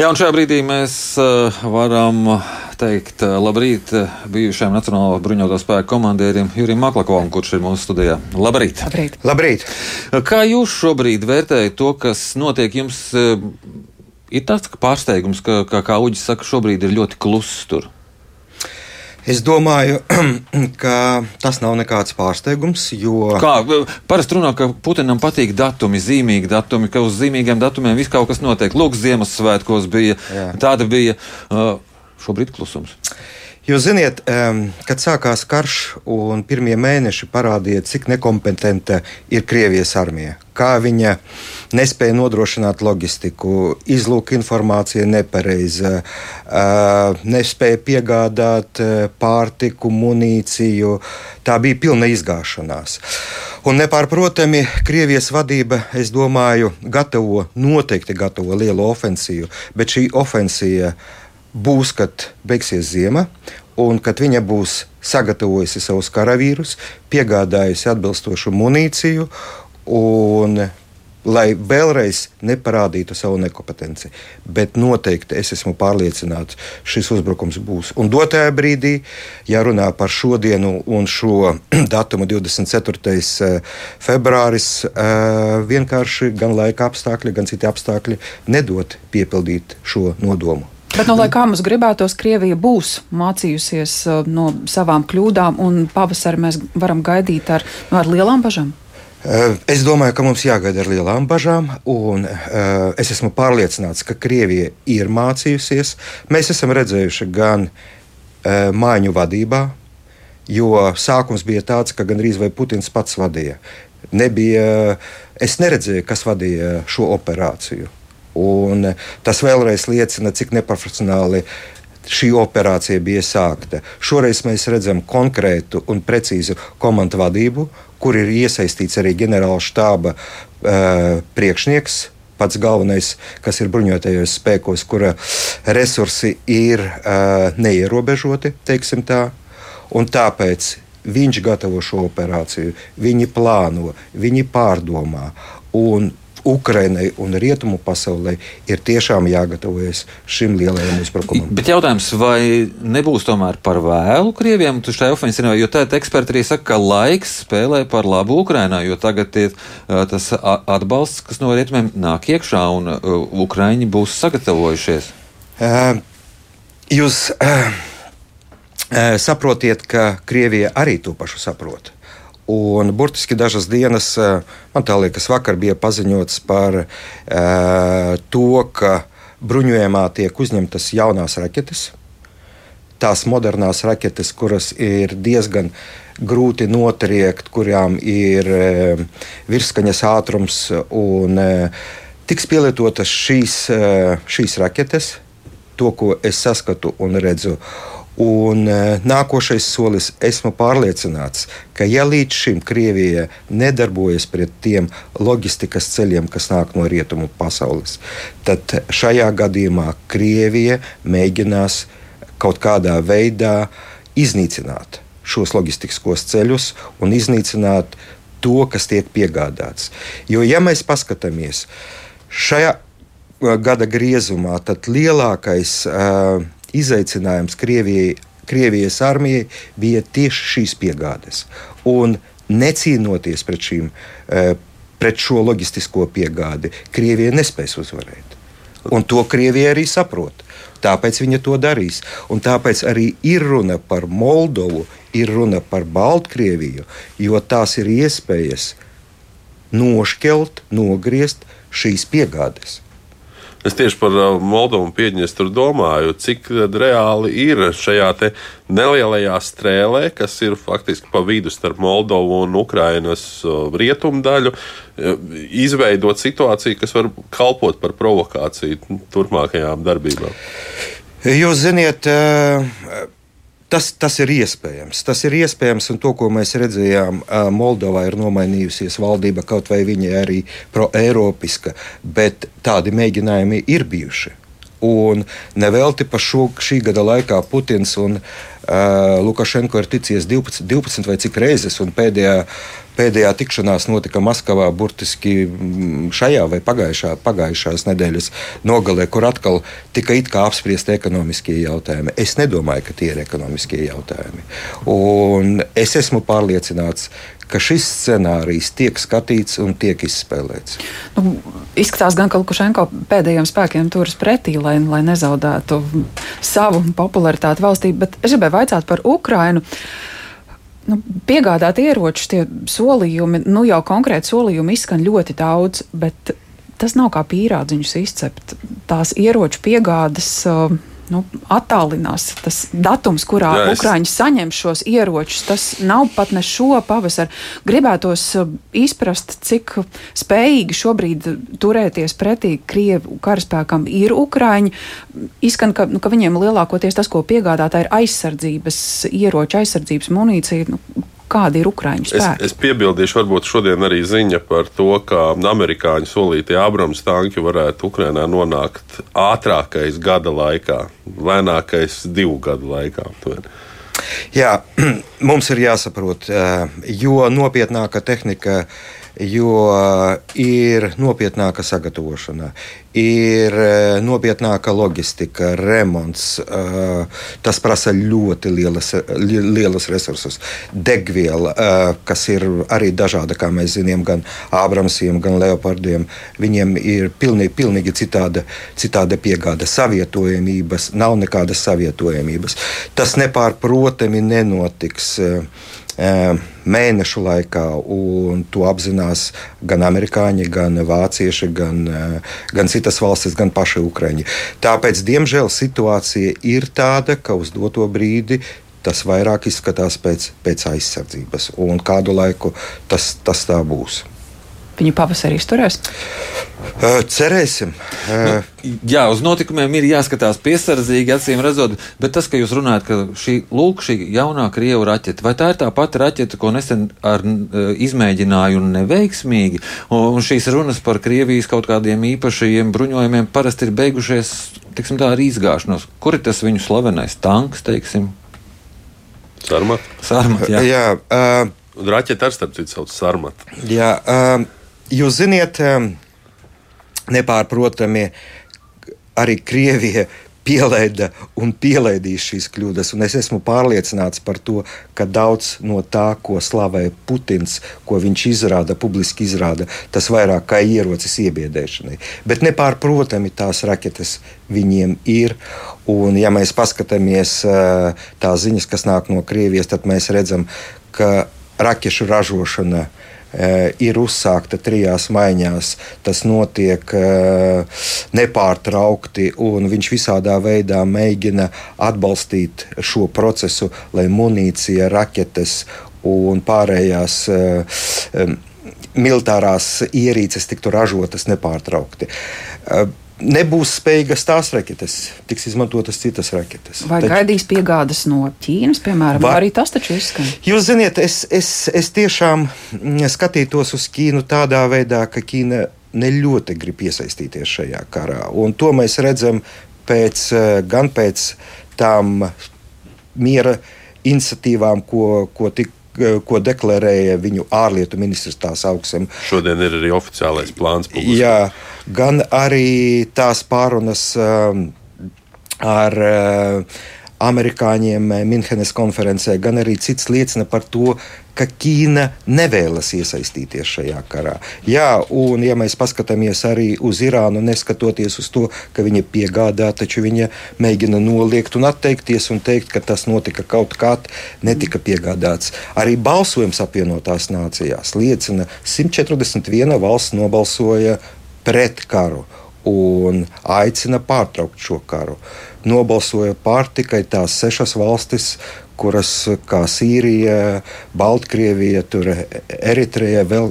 Jā, un šajā brīdī mēs uh, varam teikt uh, labrīt uh, bijušajam Nacionālo bruņoto spēku komandierim Jurim Maklakovam, kurš ir mūsu studijā. Labrīt! Labrīt! Labrīt. Kā jūs šobrīd vērtējat to, kas notiek jums? Ir tāds pārsteigums, ka, ka kā Uģis saka, šobrīd ir ļoti kluss tur. Es domāju, ka tas nav nekāds pārsteigums, jo. Kā parasti runā, ka Putinam patīk datumi, zīmīgi datumi, ka uz zīmīgiem datumiem viss kaut kas notiek. Lūk, Ziemassvētkos bija, Jā. tāda bija. Uh, šobrīd klusums. Jūs zināt, kad sākās karš un pirmie mēneši parādīja, cik nekompetenta ir Krievijas armija. Kā viņa nespēja nodrošināt loģistiku, izlūk informācija nepareiza, nespēja piegādāt pārtiku, munīciju. Tā bija pilna izgāšanās. Un nepārprotami Krievijas vadība, es domāju, gatavo, noteikti gatavo lielu ofensīvu, bet šī ofensīva būs, kad beigsies ziema, un kad viņa būs sagatavojusi savus karavīrus, piegādājusi atbilstošu munīciju, un lai vēlreiz neparādītu savu nekompetenci. Bet noteikti es esmu pārliecināts, šis uzbrukums būs. Un dotajā brīdī, ja runā par šodienu un šo datumu, 24. Eh, februāris, eh, vienkārši gan laika apstākļi, gan citi apstākļi nedod piepildīt šo nodomu. Bet, nu, lai kā mums gribētos, Krievija būs mācījusies uh, no savām kļūdām, un pavasarī mēs varam gaidīt ar, ar lielām bažām. Uh, es domāju, ka mums jāgaida ar lielām bažām, un uh, es esmu pārliecināts, ka Krievija ir mācījusies. Mēs esam redzējuši gan uh, mājiņu vadībā, jo sākums bija tāds, ka gandrīz vai Putins pats vadīja. Nebija, es neredzēju, kas vadīja šo operāciju. Un tas vēlreiz liecina, cik neprofesionāli šī operācija bija sākta. Šoreiz mēs redzam konkrētu un precīzu komandu vadību, kur ir iesaistīts arī ģenerāla štāba uh, priekšnieks. Pats galvenais, kas ir bruņotajos spēkos, kura resursi ir uh, neierobežoti, teiksim tā. Un tāpēc viņš gatavo šo operāciju, viņi plāno, viņi pārdomā. Un Ukrainai un rietumu pasaulē ir tiešām jāgatavojas šim lielajam uzbrukumam. Bet jautājums, vai nebūs tomēr par vēlu Krievijam šai ofensīvai, jo tā eksperti arī saka, ka laiks spēlē par labu Ukrainā, jo tagad ir tas atbalsts, kas no rietumiem nāk iekšā un Ukraiņi būs sagatavojušies. Jūs saprotiet, ka Krievija arī to pašu saprot. Un burtiski dažas dienas, eh, man tā liekas, vakar bija paziņots par uh, to, ka bruņojumā tiek uzņemtas jaunās raķetes. Tās modernās raķetes, kuras ir diezgan grūti notriekt, kurām ir uh, virsskaņas ātrums, un tiks pielietotas šīs, šīs raķetes, to, ko es saskatu un redzu. Un e, nākošais solis, esmu pārliecināts, ka ja līdz šim Krievija nedarbojas pret tiem loģistikas ceļiem, kas nāk no rietumu pasaules, tad šajā gadījumā Krievija mēģinās kaut kādā veidā iznīcināt šos loģistiskos ceļus un iznīcināt to, kas tiek piegādāts. Jo, ja mēs paskatāmies šajā e, gada griezumā, tad lielākais uh, izaicinājums Krievijai, Krievijas armijai bija tieši šīs piegādes. Un necīnoties pret, šīm, eh, pret šo loģistisko piegādi, Krievija nespēs uzvarēt. Un to Krievija arī saprot. Tāpēc viņa to darīs. Un tāpēc arī ir runa par Moldovu, ir runa par Baltkrieviju, jo tās ir iespējas nošķelt, nogriezt šīs piegādes. Es tieši par uh, Moldovu un Piedņestru domāju, cik reāli ir šajā nelielajā strēlē, kas ir faktiski pa vidu starp Moldovu un Ukrainas uh, rietumu daļu, uh, izveidot situāciju, kas var kalpot par provokāciju turpmākajām darbībām. Jūs ziniet, Tas, tas ir iespējams. Tas ir iespējams, un to, ko mēs redzējām, Moldovā ir nomainījusies valdība, kaut vai viņa arī pro-eiropiska, bet tādi mēģinājumi ir bijuši. Un nevelti pa šo, šī gada laikā Putins un Lukašenko ir ticies 12, 12 vai cik reizes, un pēdējā, pēdējā tikšanās notika Maskavā burtiski mm, šajā vai pagājušā, pagājušās nedēļas nogalē, kur atkal tika it kā apspriesti ekonomiskie jautājumi. Es nedomāju, ka tie ir ekonomiskie jautājumi. Un es esmu pārliecināts, ka šis scenārijs tiek skatīts un tiek izspēlēts. Nu, izskatās gan, ka Lukašenko pēdējiem spēkiem turas pretī, lai, lai nezaudētu savu popularitāti valstī, bet es gribēju vaicāt par Ukrainu. Nu, piegādāt ieročus, tie solījumi, nu jau konkrēti solījumi izskan ļoti daudz, bet tas nav kā pīrādziņus izcept. Tās ieroču piegādes. Uh, nu, attālinās. Tas datums, kurā Jā, es... Ukrāņi saņem šos ieročus, tas nav pat ne šo pavasaru. Gribētos uh, izprast, cik spējīgi šobrīd turēties pretī Krievu karaspēkam ir Ukrāņi. Izskan, ka, nu, ka viņiem lielākoties tas, ko piegādātā, ir aizsardzības ieroči, aizsardzības munīcija. Nu, kādi ir Ukrāņu spēki. Es, es piebildīšu, varbūt šodien arī ziņa par to, ka amerikāņu solītie Abrams tanki varētu Ukrainā nonākt ātrākais gada laikā, lēnākais divu gadu laikā. Jā, mums ir jāsaprot, jo nopietnāka tehnika jo ir nopietnāka sagatavošana, ir e, nopietnāka loģistika, remonts. E, tas prasa ļoti lielas, lielas resursus. Degviela, kas ir arī dažāda, kā mēs zinām, gan Ābramsiem, gan Leopardiem, viņiem ir pilnīgi, pilnīgi citāda, citāda piegāde. Savietojamības, nav nekādas savietojamības. Tas nepārprotami nenotiks mēnešu laikā, to apzinās gan amerikāņi, gan vācieši, gan, gan citas valstis, gan paši ukraiņi. Tāpēc, diemžēl, situācija ir tāda, ka uz doto brīdi tas vairāk izskatās pēc, pēc aizsardzības, un kādu laiku tas, tas tā būs viņi pavasarī izturēs? Cerēsim. Nu, jā, uz notikumiem ir jāskatās piesardzīgi, acīm redzot, bet tas, ka jūs runājat, ka šī, lūk, šī jaunā krievu raķete, vai tā ir tā pati raķete, ko nesen ar, izmēģināju un neveiksmīgi, un šīs runas par Krievijas kaut kādiem īpašajiem bruņojumiem parasti ir beigušies, tiksim tā, ar izgāšanos. Kur ir tas viņu slavenais tanks, teiksim? Sarmat. Sarmat, jā. jā uh, Raķete ar starp citu sauc Sarmat. Jā, uh, Jūs ziniet, nepārprotami arī Krievija pielaida un pielaidīs šīs kļūdas. Un es esmu pārliecināts par to, ka daudz no tā, ko slavē Putins, ko viņš izrāda, publiski izrāda, tas vairāk kā ierocis iebiedēšanai. Bet nepārprotami tās raķetes viņiem ir. Un, ja mēs paskatāmies tās ziņas, kas nāk no Krievijas, tad mēs redzam, ka raķešu ražošana Eh, ir uzsākta trijās maiņās. Tas notiek eh, nepārtraukti, un viņš visādā veidā mēģina atbalstīt šo procesu, lai munīcija, raķetes un pārējās eh, militārās ierīces tiktu ražotas nepārtraukti nebūs spējīgas tās raķetes, tiks izmantotas citas raķetes. Vai taču, gaidīs piegādes no Ķīnas, piemēram, vai arī tas taču izskan? Jūs ziniet, es, es, es tiešām mm, skatītos uz Ķīnu tādā veidā, ka Ķīna ne ļoti grib iesaistīties šajā karā. Un to mēs redzam pēc, eh, gan pēc tām miera iniciatīvām, ko, ko tik ko deklarēja viņu ārlietu ministrs tās augstiem. Šodien ir arī oficiālais plāns. Publiski. Jā, gan arī tās pārunas um, ar uh, amerikāņiem Minhenes konferencē, gan arī cits liecina par to, ka Ķīna nevēlas iesaistīties šajā karā. Jā, un ja mēs paskatāmies arī uz Irānu, neskatoties uz to, ka viņa piegādā, taču viņa mēģina noliegt un atteikties un teikt, ka tas notika kaut kādā, netika piegādāts. Arī balsojums apvienotās nācijās liecina, 141 valsts nobalsoja pret karu un aicina pārtraukt šo karu. Nobalsoja pār tikai tās sešas valstis, kuras kā Sīrija, Baltkrievija, Eritreja, vēl,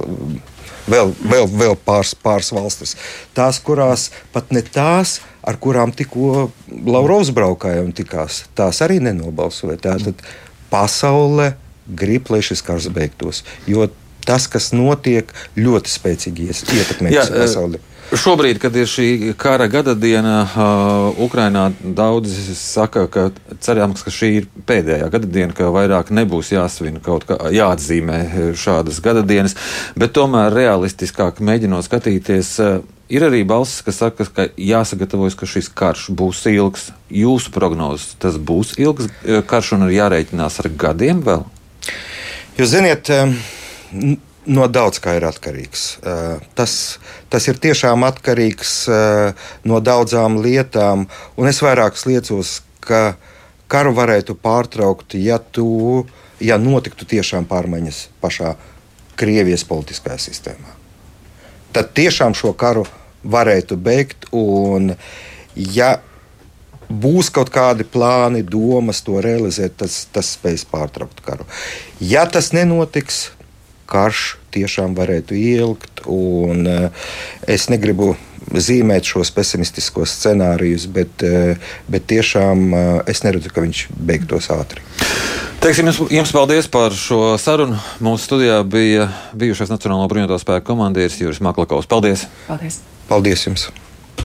vēl, vēl, vēl pāris, pāris valstis. Tās, kurās pat ne tās, ar kurām tikko Lavrovs braukāja un tikās, tās arī nenobalsoja. Tātad pasaule grib, lai šis karš beigtos. Jo tas, kas notiek, ļoti spēcīgi ietekmē pasauli. Šobrīd, kad ir šī kara gada diena, uh, Ukrainā daudzi saka, ka cerams, ka šī ir pēdējā gada diena, ka vairāk nebūs jāsvin kaut kā jāatzīmē šādas gada dienas, bet tomēr realistiskāk mēģinot skatīties. Uh, Ir arī balss, kas saka, ka jāsagatavojas, ka šis karš būs ilgs. Jūsu prognozes, tas būs ilgs karš un ir jārēķinās ar gadiem vēl? Jūs ziniet, no daudz kā ir atkarīgs. Tas, tas ir tiešām atkarīgs no daudzām lietām, un es vairāk liecos, ka karu varētu pārtraukt, ja, tu, ja notiktu tiešām pārmaiņas pašā Krievijas politiskajā sistēmā. Tad tiešām šo karu varētu beigt, un ja būs kaut kādi plāni, domas to realizēt, tas, tas spēs pārtraukt karu. Ja tas nenotiks, karš tiešām varētu ilgt. Un, uh, es negribu zīmēt šos pesimistiskos scenārijus, bet, uh, bet tiešām uh, es neredzu, ka viņš beigtos ātri. Teiksim, jums, jums paldies par šo sarunu. Mūsu studijā bija bijušais Nacionālo bruņoto spēku komandieris Juris Maklakovs. Paldies! Paldies! Paldies jums!